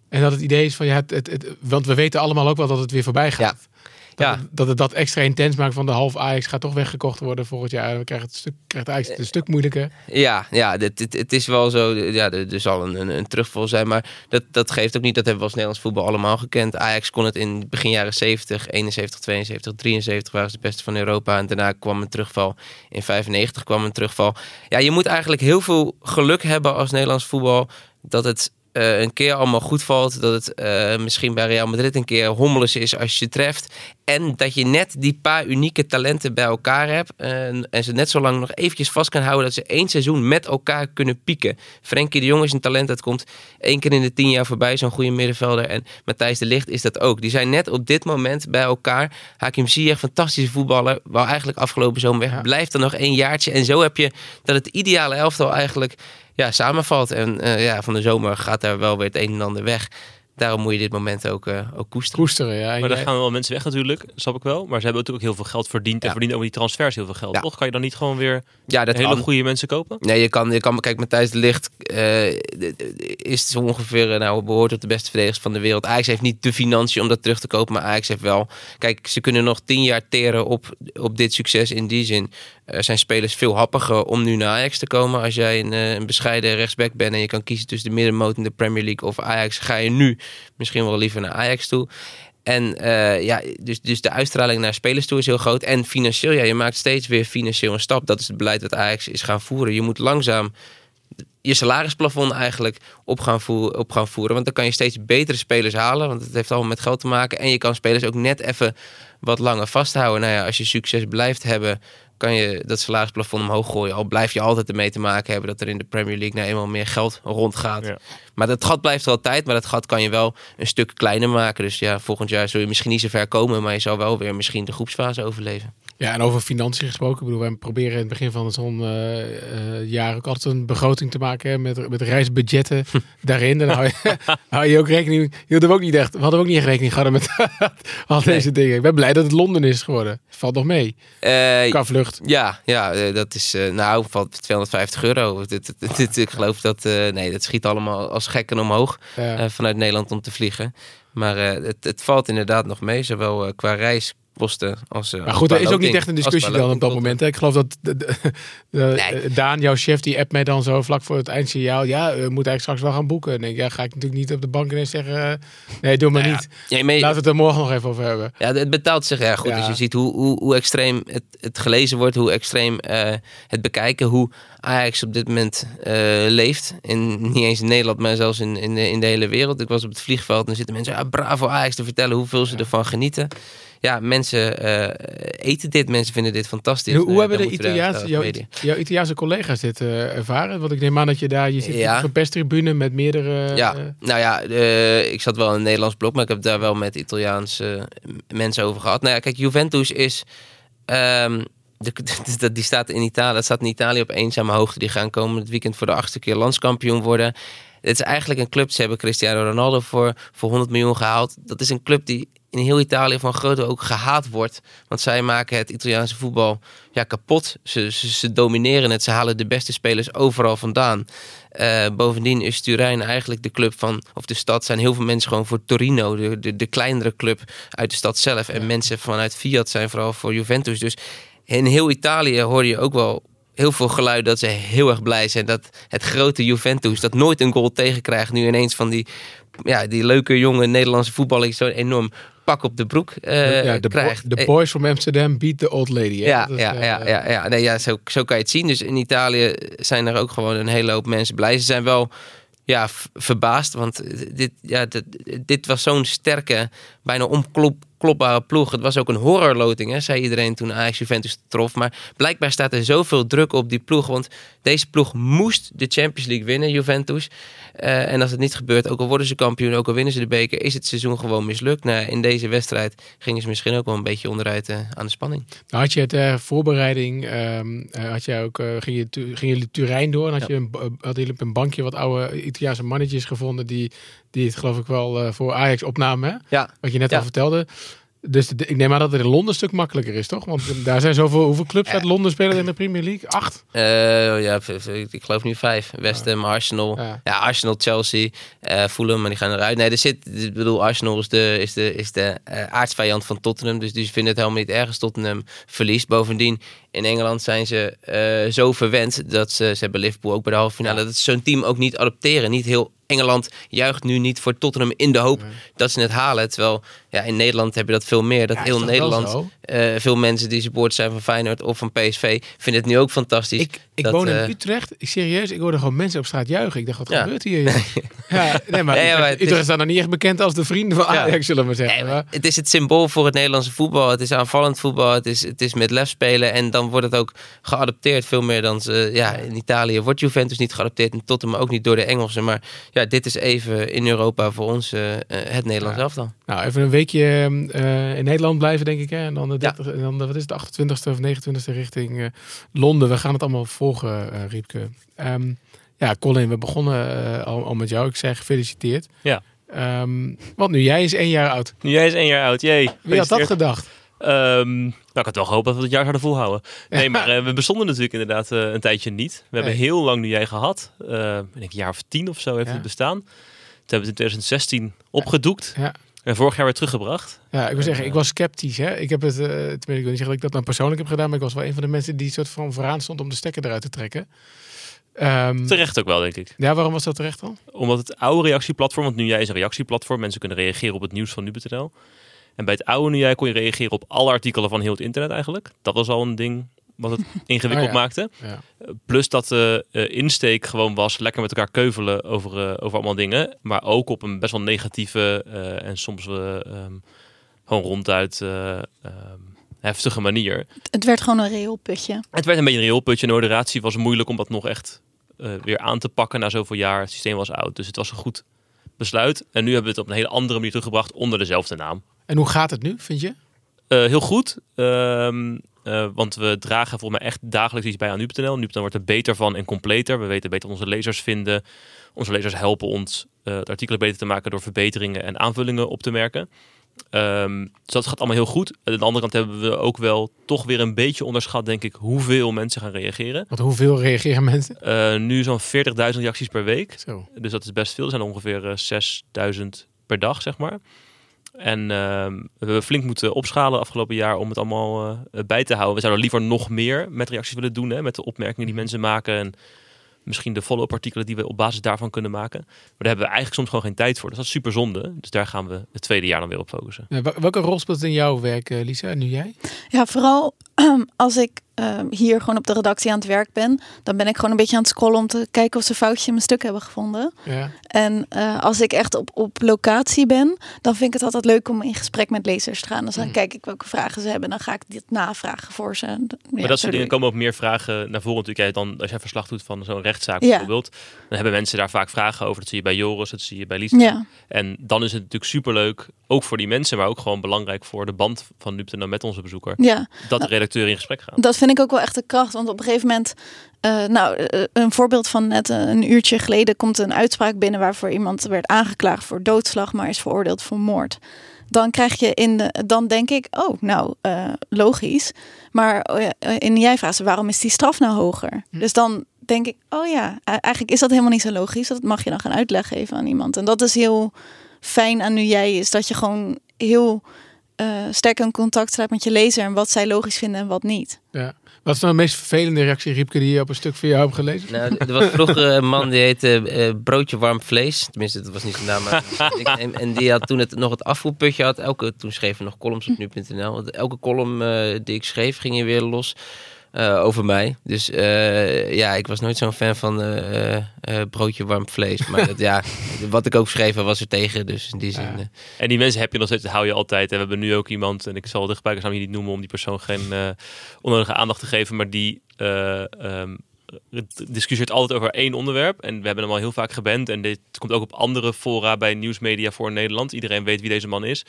En dat het idee is van, ja, het, het, het- want we weten allemaal ook wel dat het weer voorbij gaat. Ja. het, dat het dat extra intens maakt van de half Ajax gaat toch weggekocht worden volgend jaar. Dan krijgt het stuk, krijgt Ajax het een stuk moeilijker. Ja, ja het, het, het is wel zo. Ja, er, er zal een, een, een terugval zijn. Maar dat, dat geeft ook niet. Dat hebben we als Nederlands voetbal allemaal gekend. Ajax kon het in begin jaren 70, 71, 72, 73 waren ze de beste van Europa. En daarna kwam een terugval. In 95 kwam een terugval. Ja, je moet eigenlijk heel veel geluk hebben als Nederlands voetbal. Dat het eh, een keer allemaal goed valt. Dat het eh, misschien bij Real Madrid een keer hommeles is als je ze treft. En dat je net die paar unieke talenten bij elkaar hebt. En, en ze net zo lang nog eventjes vast kan houden dat ze één seizoen met elkaar kunnen pieken. Frenkie de Jong is een talent dat komt één keer in de tien jaar voorbij. Zo'n goede middenvelder. En Matthijs de Ligt is dat ook. Die zijn net op dit moment bij elkaar. Hakim Ziyech, fantastische voetballer. Wou eigenlijk afgelopen zomer weg. Blijft er nog één jaartje. En zo heb je dat het ideale elftal eigenlijk ja, samenvalt. En eh, ja, van de zomer gaat daar wel weer het een en ander weg. Daarom moet je dit moment ook, eh, ook koesteren. Koesteren, ja. Maar jij- gaan wel mensen weg natuurlijk, snap ik wel. Maar ze hebben natuurlijk ook heel veel geld verdiend. En verdienen over die transfers heel veel geld. Ja. Toch kan je dan niet gewoon weer Ja, dat hele kan. goede mensen kopen? Nee, je kan, je kan kijk, Matthijs de Ligt eh, d- is zo ongeveer, eh, nou, behoort tot de beste verdedigers van de wereld. Ajax heeft niet de financiën om dat terug te kopen, maar Ajax heeft wel. Kijk, ze kunnen nog tien jaar teren op, op dit succes. In die zin eh, zijn spelers veel happiger om nu naar Ajax te komen. Als jij een, eh, een bescheiden rechtsback bent en je kan kiezen tussen de middenmoot in de Premier League of Ajax, ga je nu misschien wel liever naar Ajax toe. En eh, ja, dus, dus de uitstraling naar spelers toe is heel groot. En financieel, ja, je maakt steeds weer financieel een stap. Dat is het beleid dat Ajax is gaan voeren. Je moet langzaam je salarisplafond eigenlijk op gaan, op gaan voeren. Want dan kan je steeds betere spelers halen. Want het heeft allemaal met geld te maken. En je kan spelers ook net even wat langer vasthouden. Nou ja, als je succes blijft hebben, kan je dat salarisplafond omhoog gooien. Al blijf je altijd ermee te maken hebben dat er in de Premier League nou eenmaal meer geld rondgaat. Ja. Maar dat gat blijft er altijd. Maar dat gat kan je wel een stuk kleiner maken. Dus ja, volgend jaar zul je misschien niet zo ver komen. Maar je zal wel weer misschien de groepsfase overleven. Ja, en over financiën gesproken. Ik bedoel, wij proberen in het begin van zo'n eh, eh, jaar ook altijd een begroting te maken hè, met, met reisbudgetten daarin. Dan hou je, hou je ook rekening. Hielden we ook niet echt. We hadden ook niet echt rekening gehouden met al deze dingen. Ik ben blij dat het Londen is geworden. Valt nog mee. Eh, Qua vlucht. Ja, ja dat is nou van 250 euro. Dit, dit, dit- ik geloof dat nee, dat schiet allemaal als gekken omhoog vanuit Nederland om te vliegen. Maar het, het valt inderdaad nog mee, zowel qua reiskosten als. eh, Maar goed, er is ook niet echt een discussie dan op dat moment. Hè. Ik geloof dat de, de- de- Nee. Daan, jouw chef, die appt mij dan zo vlak voor het eindsignaal. Ja, we moeten eigenlijk straks wel gaan boeken. En denk ik, ja, ga ik natuurlijk niet op de bank ineens zeggen. eh, nee, doe maar Nou niet. Ja, maar je- Laten we het er morgen nog even over hebben. Ja, het betaalt zich ja goed. Als je ziet hoe, hoe, hoe extreem het, het gelezen wordt, hoe extreem eh, het bekijken, hoe Ajax op dit moment eh, leeft. En niet eens in Nederland, maar zelfs in, in, de, in de hele wereld. Ik was op het vliegveld en dan zitten mensen, ja, bravo Ajax, te vertellen hoeveel ze ervan genieten. Ja, mensen eh, eten dit, mensen vinden dit fantastisch. Hoe, hoe Nou hebben de Italiaanse, jouw, Italiaanse collega's dit eh, ervaren? Want ik neem aan dat je daar, je zit Ja. op zo'n perstribune met meerdere... Ja, nou ja, ik zat wel in een Nederlands blok, maar ik heb daar wel met Italiaanse mensen over gehad. Nou ja, kijk, Juventus is. ehm, de, die staat in Italië, dat staat in Italië op eenzame hoogte. Die gaan komend weekend voor de achtste keer landskampioen worden. Het is eigenlijk een club, ze hebben Cristiano Ronaldo voor, voor 100 miljoen gehaald. Dat is een club die in heel Italië van grote ook gehaat wordt. Want zij maken het Italiaanse voetbal ja, kapot. Ze, ze, ze domineren het, ze halen de beste spelers overal vandaan. Eh, bovendien is Turijn eigenlijk de club van, of de stad, zijn heel veel mensen gewoon voor Torino, de, de, de kleinere club uit de stad zelf. En mensen vanuit Fiat zijn vooral voor Juventus. Dus in heel Italië hoor je ook wel heel veel geluid dat ze heel erg blij zijn dat het grote Juventus, dat nooit een goal tegenkrijgt, nu ineens van die, ja, die leuke jonge Nederlandse voetballer zo'n enorm pak op de broek eh, ja, de, krijgt. de Eh, boys from Amsterdam beat the old lady. Hè? ja, Dat is, ja, eh, ja, ja, ja. Nee, ja zo, zo kan je het zien. Dus in Italië zijn er ook gewoon een hele hoop mensen blij. Ze zijn wel ja, verbaasd, want dit, ja, dit, dit was zo'n sterke, bijna onklopbare ploeg. Het was ook een horrorloting, hè, zei iedereen toen Ajax Juventus trof. Maar blijkbaar staat er zoveel druk op die ploeg, want deze ploeg moest de Champions League winnen, Juventus. Eh, en als het niet gebeurt, ook al worden ze kampioen, ook al winnen ze de beker, is het seizoen gewoon mislukt. Nou, in deze wedstrijd gingen ze misschien ook wel een beetje onderuit eh, aan de spanning. Nou, had je ter voorbereiding, ehm, eh, had jij ook, eh, ging, je, gingen jullie Turijn door en had je een, hadden jullie op een bankje wat oude Italiaanse mannetjes gevonden die, die het geloof ik wel eh, voor Ajax opnamen? Ja, wat je net Ja. al vertelde. Dus de- ik neem aan dat het in Londen een stuk makkelijker is, toch? Want daar zijn zoveel... Hoeveel clubs uit Londen spelen in de Premier League? Acht? Eh, ja, ik geloof nu vijf. West Ham, Arsenal. Ja. Ja. Arsenal, Chelsea, eh Fulham, maar die gaan eruit. Nee, er zit, ik bedoel, Arsenal is de, is de, is de eh, aardsvijand van Tottenham. Dus die vinden het helemaal niet erg als Tottenham verliest. Bovendien, in Engeland zijn ze zo verwend dat ze, ze hebben Liverpool ook bij de halve finale, dat ze zo'n team ook niet adopteren. Niet heel Engeland juicht nu niet voor Tottenham in de hoop dat ze het halen. Terwijl ja, in Nederland heb je dat veel meer. Dat Ja, heel Nederland, eh, veel mensen die support zijn van Feyenoord of van PSV, vinden het nu ook fantastisch. Ik, ik dat, woon in eh, Utrecht. Ik, serieus, ik hoorde gewoon mensen op straat juichen. Ik dacht, wat Ja. gebeurt hier? ja, nee, maar, Ja, Utrecht is- staat nog niet echt bekend als de vrienden van Ja. Ajax, zullen we maar zeggen. Maar het is het symbool voor het Nederlandse voetbal. Het is aanvallend voetbal. Het is, het is met lef spelen. En dan wordt het ook geadopteerd. Veel meer dan ze, ja, in Italië wordt Juventus niet geadopteerd. En Tottenham ook niet door de Engelsen. Maar ja, dit is even in Europa voor ons eh, eh, het Nederlands elftal. Nou, even een weekje eh, in Nederland blijven, denk ik. Hè? En dan de, Ja. 30, en dan de, wat is het, 28e of 29e richting eh, Londen. We gaan het allemaal volgen, eh Riepke. Ehm, ja, Colin, we begonnen al, al met jou. Ik zei gefeliciteerd. Ja. Ehm, want nu jij is één jaar oud. Nu jij is één jaar oud, jee. Wie had dat gedacht? Nou, ik had wel gehoopt dat we het jaar zouden volhouden. Nee, maar we bestonden natuurlijk inderdaad een tijdje niet. We hebben heel lang nu jij gehad. Eh, ik denk een jaar of tien of zo heeft Ja. het bestaan. Toen hebben we het in 2016 opgedoekt. Ja. En vorig jaar weer teruggebracht. Ja, ik wil zeggen, Eh, ik was sceptisch. Hè? Ik heb het, eh tenminste, ik wil niet zeggen dat ik dat nou persoonlijk heb gedaan, maar ik was wel een van de mensen die soort van vooraan stond om de stekker eruit te trekken. Ehm, Terecht ook wel, denk ik. ja, waarom was dat terecht dan? Omdat het oude reactieplatform, want nu jij is een reactieplatform. Mensen kunnen reageren op het nieuws van nu.nl. En bij het oude nu jij kon je reageren op alle artikelen van heel het internet eigenlijk. Dat was al een ding wat het ingewikkeld Oh ja. maakte. Ja. Plus dat de eh, insteek gewoon was lekker met elkaar keuvelen over, eh, over allemaal dingen. Maar ook op een best wel negatieve eh, en soms ehm, gewoon ronduit eh, ehm, heftige manier. Het werd gewoon een reëel putje. Het werd een beetje een reelputje. En de moderatie was moeilijk om dat nog echt eh, weer aan te pakken na zoveel jaar. Het systeem was oud, dus het was een goed besluit. En nu hebben we het op een hele andere manier teruggebracht onder dezelfde naam. En hoe gaat het nu, vind je? Eh, heel goed. Ehm, eh, want we dragen volgens mij echt dagelijks iets bij aan nu.nl. Nu.nl wordt er beter van en completer. We weten beter wat onze lezers vinden. Onze lezers helpen ons eh de artikelen beter te maken door verbeteringen en aanvullingen op te merken. Ehm, dus dat gaat allemaal heel goed. Aan de andere kant hebben we ook wel toch weer een beetje onderschat, denk ik, hoeveel mensen gaan reageren. Want hoeveel reageren mensen? Eh, nu zo'n 40.000 reacties per week. Zo. Dus dat is best veel. Er zijn ongeveer eh, 6000 per dag, zeg maar. En ehm, we hebben flink moeten opschalen afgelopen jaar om het allemaal eh, bij te houden. We zouden liever nog meer met reacties willen doen. Hè, met de opmerkingen die mensen maken. En misschien de follow-up artikelen die we op basis daarvan kunnen maken. Maar daar hebben we eigenlijk soms gewoon geen tijd voor. Dus dat is super zonde. Dus daar gaan we het tweede jaar dan weer op focussen. Welke rol speelt het in jouw werk, eh, Lisa, nu jij? Ja, vooral als ik eh, hier gewoon op de redactie aan het werk ben, dan ben ik gewoon een beetje aan het scrollen om te kijken of ze foutjes in mijn stuk hebben gevonden. Ja. En eh, als ik echt op, op locatie ben, dan vind ik het altijd leuk om in gesprek met lezers te gaan. Dus dan kijk ik welke vragen ze hebben en dan ga ik dit navragen voor ze. Ja, maar dat soort dingen komen ook meer vragen naar voren natuurlijk. Dan, als jij verslag doet van zo'n rechtszaak Ja. bijvoorbeeld. Dan hebben mensen daar vaak vragen over. Dat zie je bij Joris, dat zie je bij Lisa. Ja, En dan is het natuurlijk superleuk, ook voor die mensen, maar ook gewoon belangrijk voor de band van nu.nl met onze bezoeker. ja, Dat de redacteur in gesprek gaat. dat vind ik ook wel echt de kracht. Want op een gegeven moment, eh, nou, eh, een voorbeeld van net een uurtje geleden komt een uitspraak binnen waarvoor iemand werd aangeklaagd voor doodslag, maar is veroordeeld voor moord. Dan krijg je in de, dan denk ik, oh, nou, eh, logisch. Maar in jij vraagt ze, waarom is die straf nou hoger? Dus dan denk ik, oh ja, e- eigenlijk is dat helemaal niet zo logisch. Dat mag je dan gaan uitleg geven aan iemand. En dat is heel fijn aan nu jij is dat je gewoon heel eh, sterk in contact staat met je lezer en wat zij logisch vinden en wat niet. ja. Wat is nou de meest vervelende reactie, Riepke, die je op een stuk van jou hebt gelezen? Nou, er was vroeger een man die heette eh, Broodje Warm Vlees. Tenminste, dat was niet zijn naam. Maar ik- en, en die had toen het nog het afvoerputje had. Elke, toen schreven we nog columns op nu.nl. Want Elke column eh, die ik schreef ging je weer los eh, over mij. Dus eh, ja, ik was nooit zo'n fan van eh, Broodje Warm Vlees. Maar dat, ja, wat ik ook schreef was er tegen. Dus in die zin... Ja. En die mensen heb je nog steeds, dat hou je altijd. En we hebben nu ook iemand, en ik zal de gebruikersnaam hier niet noemen om die persoon geen onnodige aandacht te geven, maar die ehm, discussieert altijd over één onderwerp. En we hebben hem al heel vaak geband. En dit komt ook op andere fora bij nieuwsmedia voor Nederland. Iedereen weet wie deze man is.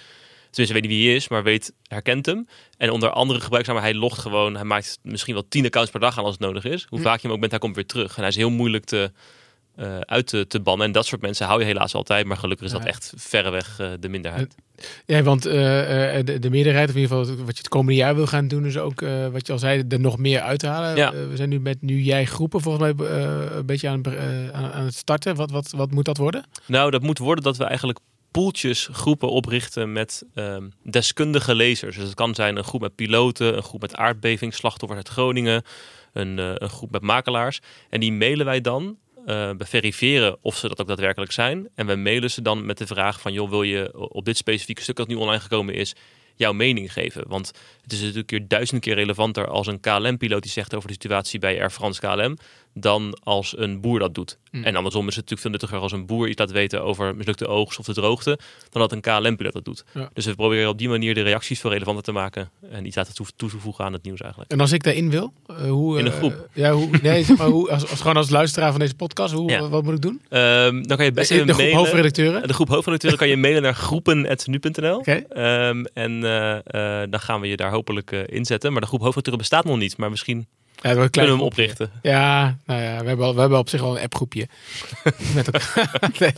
Tenminste, weet niet wie hij is, maar weet, herkent hem. En onder andere gebruiksnamen, hij logt gewoon. Hij maakt misschien wel tien accounts per dag aan als het nodig is. Hoe vaak je hem ook bent, hij komt weer terug. En hij is heel moeilijk te, eh, uit te, te bannen. En dat soort mensen hou je helaas altijd. Maar gelukkig is dat Ja. echt verreweg eh, de minderheid. Ja, want uh, de, de, meerderheid, of in ieder geval wat je het komende jaar wil gaan doen, is ook, wat je al zei, er nog meer uithalen. Ja. we zijn nu met nu jij groepen volgens mij een beetje aan, aan, aan, het starten. Wat, wat, wat moet dat worden? Nou, dat moet worden dat we eigenlijk poeltjes groepen oprichten met ehm, deskundige lezers. Dus het kan zijn een groep met piloten, een groep met aardbevingsslachtoffers uit Groningen, een, een groep met makelaars. En die mailen wij dan uh, verifiëren of ze dat ook daadwerkelijk zijn. En we mailen ze dan met de vraag van, joh, wil je op dit specifieke stuk dat nu online gekomen is, jouw mening geven? Want het is natuurlijk duizend keer relevanter als een KLM-piloot die zegt over de situatie bij Air France KLM, dan als een boer dat doet. Mm. En andersom is het natuurlijk veel nuttiger als een boer iets laat weten over mislukte oogst of de droogte, dan dat een KLM-piloot dat doet. Ja. Dus we proberen op die manier de reacties veel relevanter te maken en iets laten toe, toe te voegen aan het nieuws eigenlijk. En als ik daarin wil, uh, hoe... In een uh, groep? ja, hoe, nee, zeg maar, hoe, als, als, gewoon als luisteraar van deze podcast, hoe, Ja. wat moet ik doen? Ehm, dan kan je best de even groep mailen. hoofdredacteuren? De groep hoofdredacteuren kan je mailen naar groepen.nu.nl. Ehm, en eh, eh, dan gaan we je daar hopelijk eh, inzetten. Maar de groep hoofdredacteuren bestaat nog niet. Maar misschien Ja, dat kunnen we hem oprichten. Ja, nou ja, we hebben, al, we hebben op zich al een appgroepje. Nee,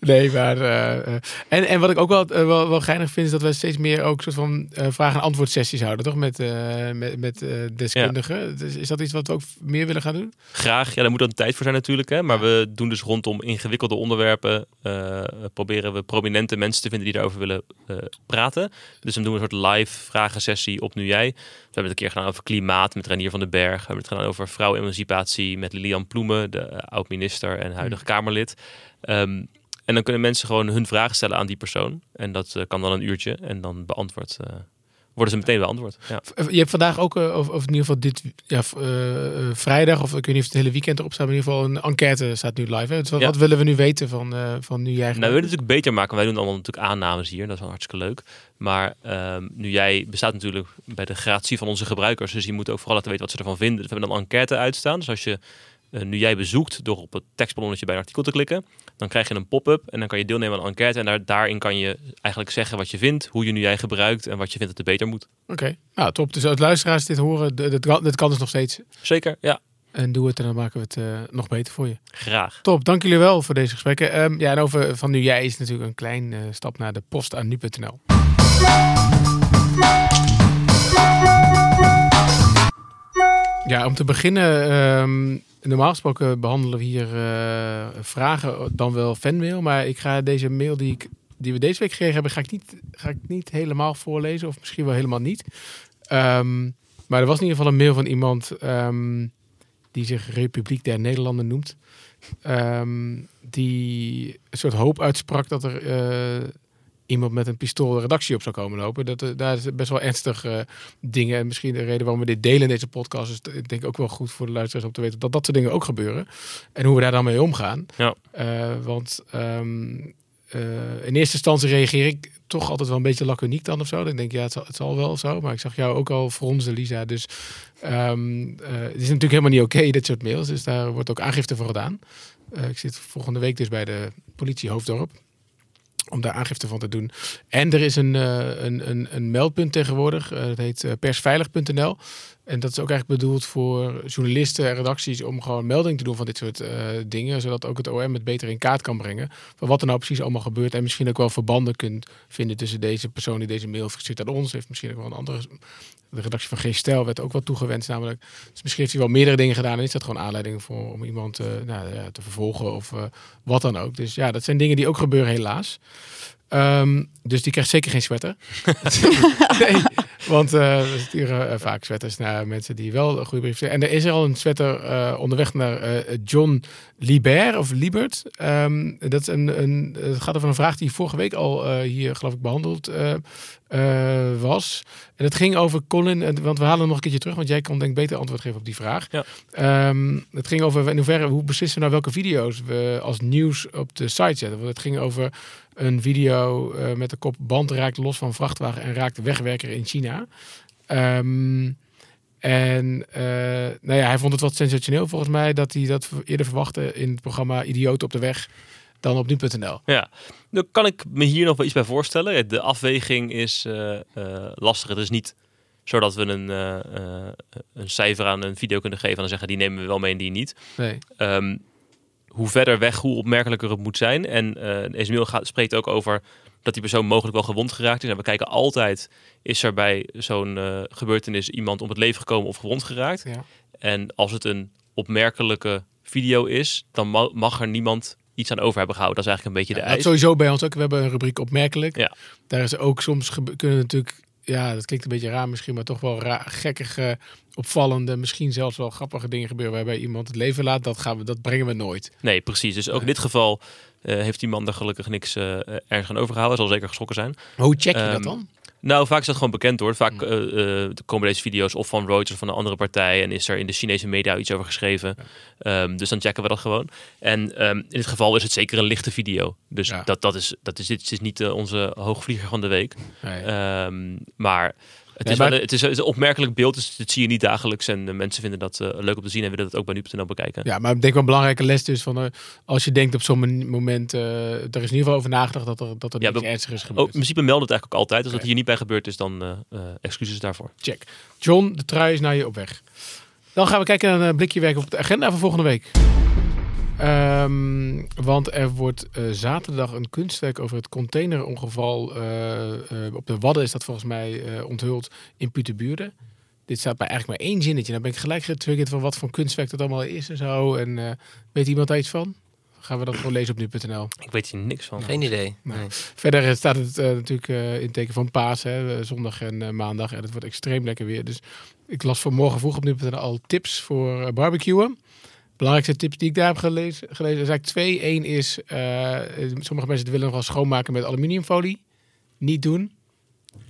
nee, maar... eh, eh, en, en wat ik ook wel, eh, wel, wel geinig vind, is dat we steeds meer ook soort van eh, vraag- en antwoord sessies houden, toch? Met, met, met deskundigen. Dus is dat iets wat we ook meer willen gaan doen? Graag. Ja, daar moet dan tijd voor zijn natuurlijk. Hè. Maar we doen dus rondom ingewikkelde onderwerpen... proberen we prominente mensen te vinden die daarover willen praten. Dus dan doen we een soort live vragensessie op Nu Jij. We hebben het een keer gedaan over klimaat met Renier van den Berg. We hebben het gedaan over vrouwenemancipatie met Lilian Ploemen, de eh, oud-minister en huidige Kamerlid. Ehm, en dan kunnen mensen gewoon hun vragen stellen aan die persoon. En dat eh, kan dan een uurtje. En dan beantwoord, eh, worden ze meteen beantwoord. Ja. Je hebt vandaag ook, eh, of, of in ieder geval dit ja, eh, eh, vrijdag, of ik weet niet of het hele weekend erop staat, maar in ieder geval een enquête staat nu live. Hè? Dus wat, Ja. wat willen we nu weten van, eh, van nu jij Nou, we willen het natuurlijk beter maken. Wij doen allemaal natuurlijk aannames hier. Dat is wel hartstikke leuk. Maar ehm, nu jij bestaat natuurlijk bij de gratie van onze gebruikers. Dus die moeten ook vooral laten weten wat ze ervan vinden. Dus we hebben dan een enquête uitstaan. Dus als je eh, nu jij bezoekt door op het tekstballonnetje bij een artikel te klikken, dan krijg je een pop-up en dan kan je deelnemen aan een enquête. En daar, daarin kan je eigenlijk zeggen wat je vindt, hoe je nu jij gebruikt en wat je vindt dat het beter moet. Oké, nou top. Dus als luisteraars dit horen, d- dat kan, dat kan dus nog steeds. Zeker, ja. En doe het en dan maken we het eh, nog beter voor je. Graag. Top, dank jullie wel voor deze gesprekken. Ehm, ja, en over van nu jij is natuurlijk een klein eh, stap naar de post aan nu.nl. Ja, om te beginnen, ehm, normaal gesproken behandelen we hier eh, vragen, dan wel fanmail. Maar ik ga deze mail die, ik, die we deze week gekregen hebben, ga ik, niet, ga ik niet helemaal voorlezen. Of misschien wel helemaal niet. Ehm, maar er was in ieder geval een mail van iemand ehm, die zich Republiek der Nederlanden noemt. Ehm, die een soort hoop uitsprak dat er eh, iemand met een pistool de redactie op zou komen lopen. Dat, eh, daar is best wel ernstig eh, dingen. En misschien de reden waarom we dit delen in deze podcast is ik denk ook wel goed voor de luisteraars om te weten dat dat soort dingen ook gebeuren. En hoe we daar dan mee omgaan. Ja. Eh, want ehm, eh, in eerste instantie reageer ik toch altijd wel een beetje laconiek dan of zo. Dan denk ik, ja, het zal, het zal wel zo. Maar ik zag jou ook al fronsen, Lisa. Dus ehm, eh, het is natuurlijk helemaal niet oké, dit soort mails. Dus daar wordt ook aangifte voor gedaan. Ik zit volgende week dus bij de politie Hoofddorp. Om daar aangifte van te doen. En er is een, eh, een, een, een meldpunt tegenwoordig. eh, dat heet eh, persveilig.nl. En dat is ook eigenlijk bedoeld voor journalisten en redacties om gewoon melding te doen van dit soort eh, dingen. Zodat ook het OM het beter in kaart kan brengen. Van wat er nou precies allemaal gebeurt. En misschien ook wel verbanden kunt vinden tussen deze persoon die deze mail verstuurt aan ons. Heeft misschien ook wel een andere. De redactie van Geen Stijl werd ook wel toegewenst. Namelijk. Dus misschien heeft hij wel meerdere dingen gedaan. En is dat gewoon aanleiding voor om iemand eh, nou, te vervolgen of eh, wat dan ook. Dus ja, dat zijn dingen die ook gebeuren, helaas. Ehm, dus die krijgt zeker geen sweater. nee, want eh, we sturen eh, vaak sweaters naar mensen die wel een goede brief sturen. En er is er al een sweater eh, onderweg naar eh, John Libert of Liebert. Ehm, dat is een, een, het gaat over een vraag die vorige week al eh, hier geloof ik behandeld eh, eh, was. En het ging over Colin, want we halen hem nog een keertje terug, want jij kon denk ik beter antwoord geven op die vraag. Ja. Ehm, het ging over in hoeverre, hoe beslissen we nou welke video's we als nieuws op de site zetten. Want het ging over een video eh, met de kop band raakt los van vrachtwagen en raakt wegwerker in China. Ehm, en eh, nou ja, hij vond het wat sensationeel volgens mij dat hij dat eerder verwachtte in het programma Idioten op de weg dan op nu.nl. Ja, dan kan ik me hier nog wel iets bij voorstellen. De afweging is eh, lastig. Het is niet zodat we een, een cijfer aan een video kunnen geven en dan zeggen die nemen we wel mee en die niet. Nee. Ehm, hoe verder weg, hoe opmerkelijker het moet zijn. En eh Esmail gaat, spreekt ook over dat die persoon mogelijk wel gewond geraakt is. En we kijken altijd, is er bij zo'n eh, gebeurtenis iemand om het leven gekomen of gewond geraakt? Ja. En als het een opmerkelijke video is, dan ma- mag er niemand iets aan over hebben gehouden. Dat is eigenlijk een beetje de Dat eis. sowieso bij ons ook. We hebben een rubriek opmerkelijk. Ja. Daar is ook soms kunnen natuurlijk, ja, dat klinkt een beetje raar misschien, maar toch wel ra- gekkige, opvallende, misschien zelfs wel grappige dingen gebeuren waarbij iemand het leven laat. Dat gaan we, dat brengen we nooit. Nee, precies. Dus ook in dit geval eh, heeft die man er gelukkig niks ergens aan overgehouden. Hij zal zeker geschrokken zijn. Maar hoe check je dat Ehm, dan? Nou, vaak is dat gewoon bekend hoor. Vaak Hmm. eh, eh, komen deze video's of van Reuters of van een andere partij en is er in de Chinese media iets over geschreven. Ehm, dus dan checken we dat gewoon. En ehm, in dit geval is het zeker een lichte video. Dus Ja. dat, dat, is, dat is, dit is niet eh, onze hoogvlieger van de week. Nee. Ehm, maar het, is maar- wel, het, is, een opmerkelijk beeld, dus dat zie je niet dagelijks. En de mensen vinden dat eh, leuk om te zien en willen dat ook bij nu.nl bekijken. Ja, maar ik denk wel een belangrijke les dus van, eh, als je denkt op zo'n moment, eh, er is in ieder geval over nagedacht dat er, dat er Ja, niks we- ernstigs is Oh, gebeurd. in principe melden het eigenlijk ook altijd. Als dat hier niet bij gebeurd is, dan eh, eh, excuses daarvoor. Check. John, de trui is naar je op weg. Dan gaan we kijken naar een blikje werk op de agenda van volgende week. Ehm, want er wordt eh, zaterdag een kunstwerk over het containerongeval. eh, eh, op de Wadden is dat volgens mij eh, onthuld in Puterbuurde. Dit staat bij eigenlijk maar één zinnetje. Dan ben ik gelijk getriggerd van wat voor kunstwerk dat allemaal is en zo. En eh, weet iemand daar iets van? Gaan we dat gewoon lezen op nu.nl. Ik weet hier niks van. Geen idee. Nou, Nee. Verder staat het eh, natuurlijk eh, in het teken van paas, hè, zondag en eh, maandag. En het wordt extreem lekker weer. Dus ik las vanmorgen vroeg op nu.nl al tips voor barbecuen. Belangrijkste tips die ik daar heb gelezen, gelezen is eigenlijk twee. Eén is, eh, sommige mensen willen nog wel schoonmaken met aluminiumfolie. Niet doen.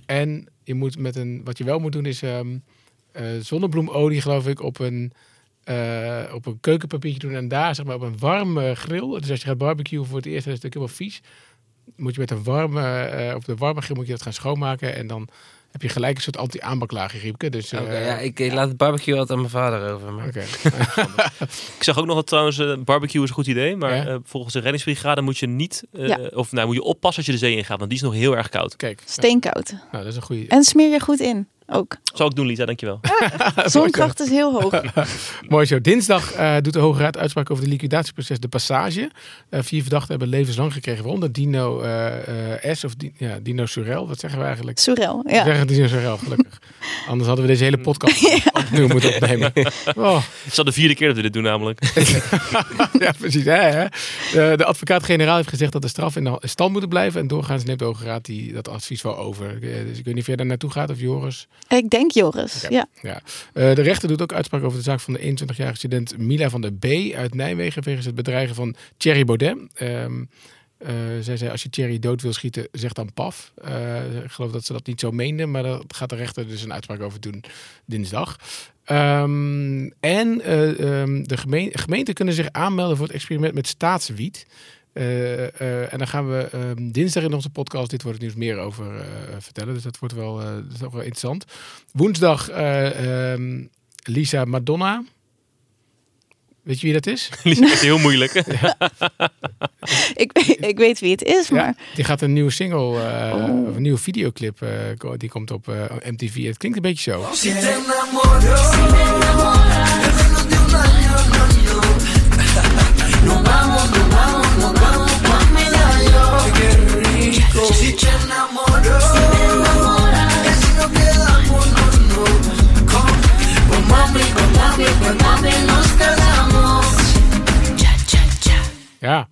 En je moet met een, wat je wel moet doen is ehm, eh, zonnebloemolie geloof ik op een, eh, op een keukenpapiertje doen. En daar zeg maar op een warme grill. Dus als je gaat barbecuen voor het eerst, dan is natuurlijk helemaal vies moet je met een warme, op de warme grill moet je dat gaan schoonmaken. En dan heb je gelijk een soort anti-aanbaklaagje, Riepke. Dus, eh, Oké, ja, ik, laat het barbecue altijd aan mijn vader over. Maar... Ik zag ook nog dat trouwens, eh, barbecue is een goed idee. Maar Ja? eh, volgens de reddingsbrigade moet je niet, eh, Ja. of nou, moet je oppassen als je de zee ingaat. Want die is nog heel erg koud. Kijk, Steenkoud. nou, dat is een goede. En smeer je goed in. Ook. Zal ik doen, Lisa, dankjewel. Zonkracht is heel hoog. Mooi zo. Dinsdag eh, doet de Hoge Raad uitspraak over de liquidatieproces De Passage. Eh, vier verdachten hebben levenslang gekregen, waaronder Dino eh, eh, S. of Di- ja, Dino Surel. Wat zeggen we eigenlijk? Sorel. We Ja. zeggen Dino Surel, gelukkig. Anders hadden we deze hele podcast opnieuw moeten opnemen. Oh. Het is al de vierde keer dat we dit doen namelijk. ja, precies. Hè, hè? De, de advocaat-generaal heeft gezegd dat de straf in de stand moeten blijven. En doorgaans neemt de Hoge Raad die, dat advies wel over. Dus ik weet niet of jij daar naartoe gaat of Joris. Ik denk Joris. Ja. Ja. Eh, de rechter doet ook uitspraak over de zaak van de 21-jarige student Mila van der B. uit Nijmegen. wegens het bedreigen van Thierry Baudet. Ehm, eh, zij zei: Als je Thierry dood wil schieten, zeg dan paf. Eh, ik geloof dat ze dat niet zo meende, maar daar gaat de rechter dus een uitspraak over doen dinsdag. Ehm, en eh, ehm, de gemeen- gemeenten kunnen zich aanmelden voor het experiment met staatswiet. Eh, eh, en daar gaan we ehm, dinsdag in onze podcast Dit Wordt Het Nieuws meer over eh, vertellen. Dus dat wordt wel, eh, dat is ook wel interessant. Woensdag eh, ehm, Lisa Madonna. Weet je wie dat is? Lisa is heel moeilijk. Ik, ik weet wie het is, maar Ja, die gaat een nieuwe single, eh, Oh. of een nieuwe videoclip, eh, die komt op eh, MTV. Het klinkt een beetje zo. Ja,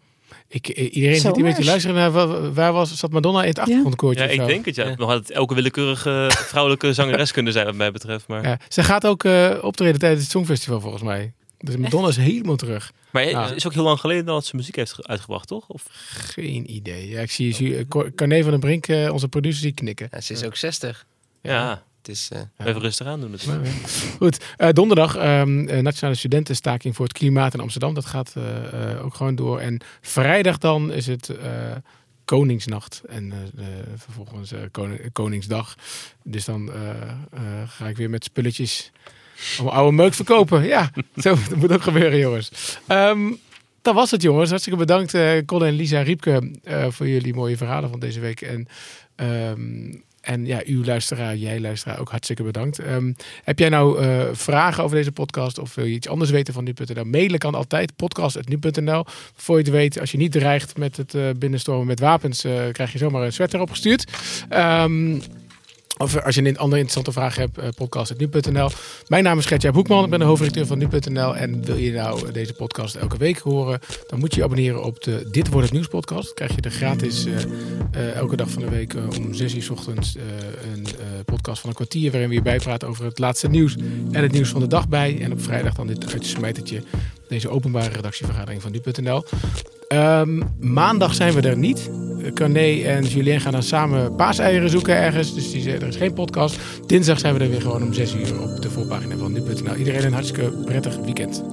ik, eh, iedereen zit hier een beetje luisteren naar waar, waar was, zat Madonna in het achtergrondkoortje Ja, ik zo? denk het. Ja. Nog had het elke willekeurige vrouwelijke zangeres kunnen zijn, wat mij betreft. Maar, Ja, ze gaat ook eh, optreden tijdens het Songfestival volgens mij. Dus Madonna is helemaal terug. maar het Ja. is ook heel lang geleden dat ze muziek heeft ge- uitgebracht, toch? Of, Geen idee. Ja, ik zie, zie eh, van den Brink, eh, onze producer, zie knikken. Ja, ze is ook 60. ja, Het is, eh, even rustig aan doen natuurlijk. Goed, eh, donderdag ehm, eh, nationale studentenstaking voor het klimaat in Amsterdam. Dat gaat eh, eh, ook gewoon door. En vrijdag dan is het eh, Koningsnacht en vervolgens eh, Koning- Koningsdag. Dus dan eh, eh, ga ik weer met spulletjes om oude meuk verkopen. Ja, zo dat moet ook gebeuren, jongens. Ehm, dat was het, jongens. Hartstikke bedankt, eh Colin en Lisa Riepke, eh, voor jullie mooie verhalen van deze week. En ehm, En ja, uw luisteraar, jij luisteraar, ook hartstikke bedankt. Ehm, heb jij nou uh, vragen over deze podcast of wil je iets anders weten van nu.nl? Mailen kan altijd, podcast.nu.nl. Voor je het weet, als je niet dreigt met het uh, binnenstormen met wapens, uh, krijg je zomaar een sweater opgestuurd. Um, of als je een andere interessante vraag hebt, uh, podcast.nu.nl. Mijn naam is Gertja Boekman, ik ben de hoofdredacteur van nu.nl. En wil je nou deze podcast elke week horen, dan moet je je abonneren op de Dit Wordt Het Nieuws podcast. Dan krijg je er gratis uh, uh, elke dag van de week om 6 uur s ochtends een podcast van een kwartier... waarin we je bijpraten over het laatste nieuws en het nieuws van de dag bij. En op vrijdag dan dit uitsmijtertje, deze openbare redactievergadering van nu.nl. Um, maandag zijn we er niet. Carné en Julien gaan dan samen paaseieren zoeken ergens. Dus die, er is geen podcast. Dinsdag zijn we er weer gewoon om 6 uur op de voorpagina van nu.nl. Iedereen een hartstikke prettig weekend.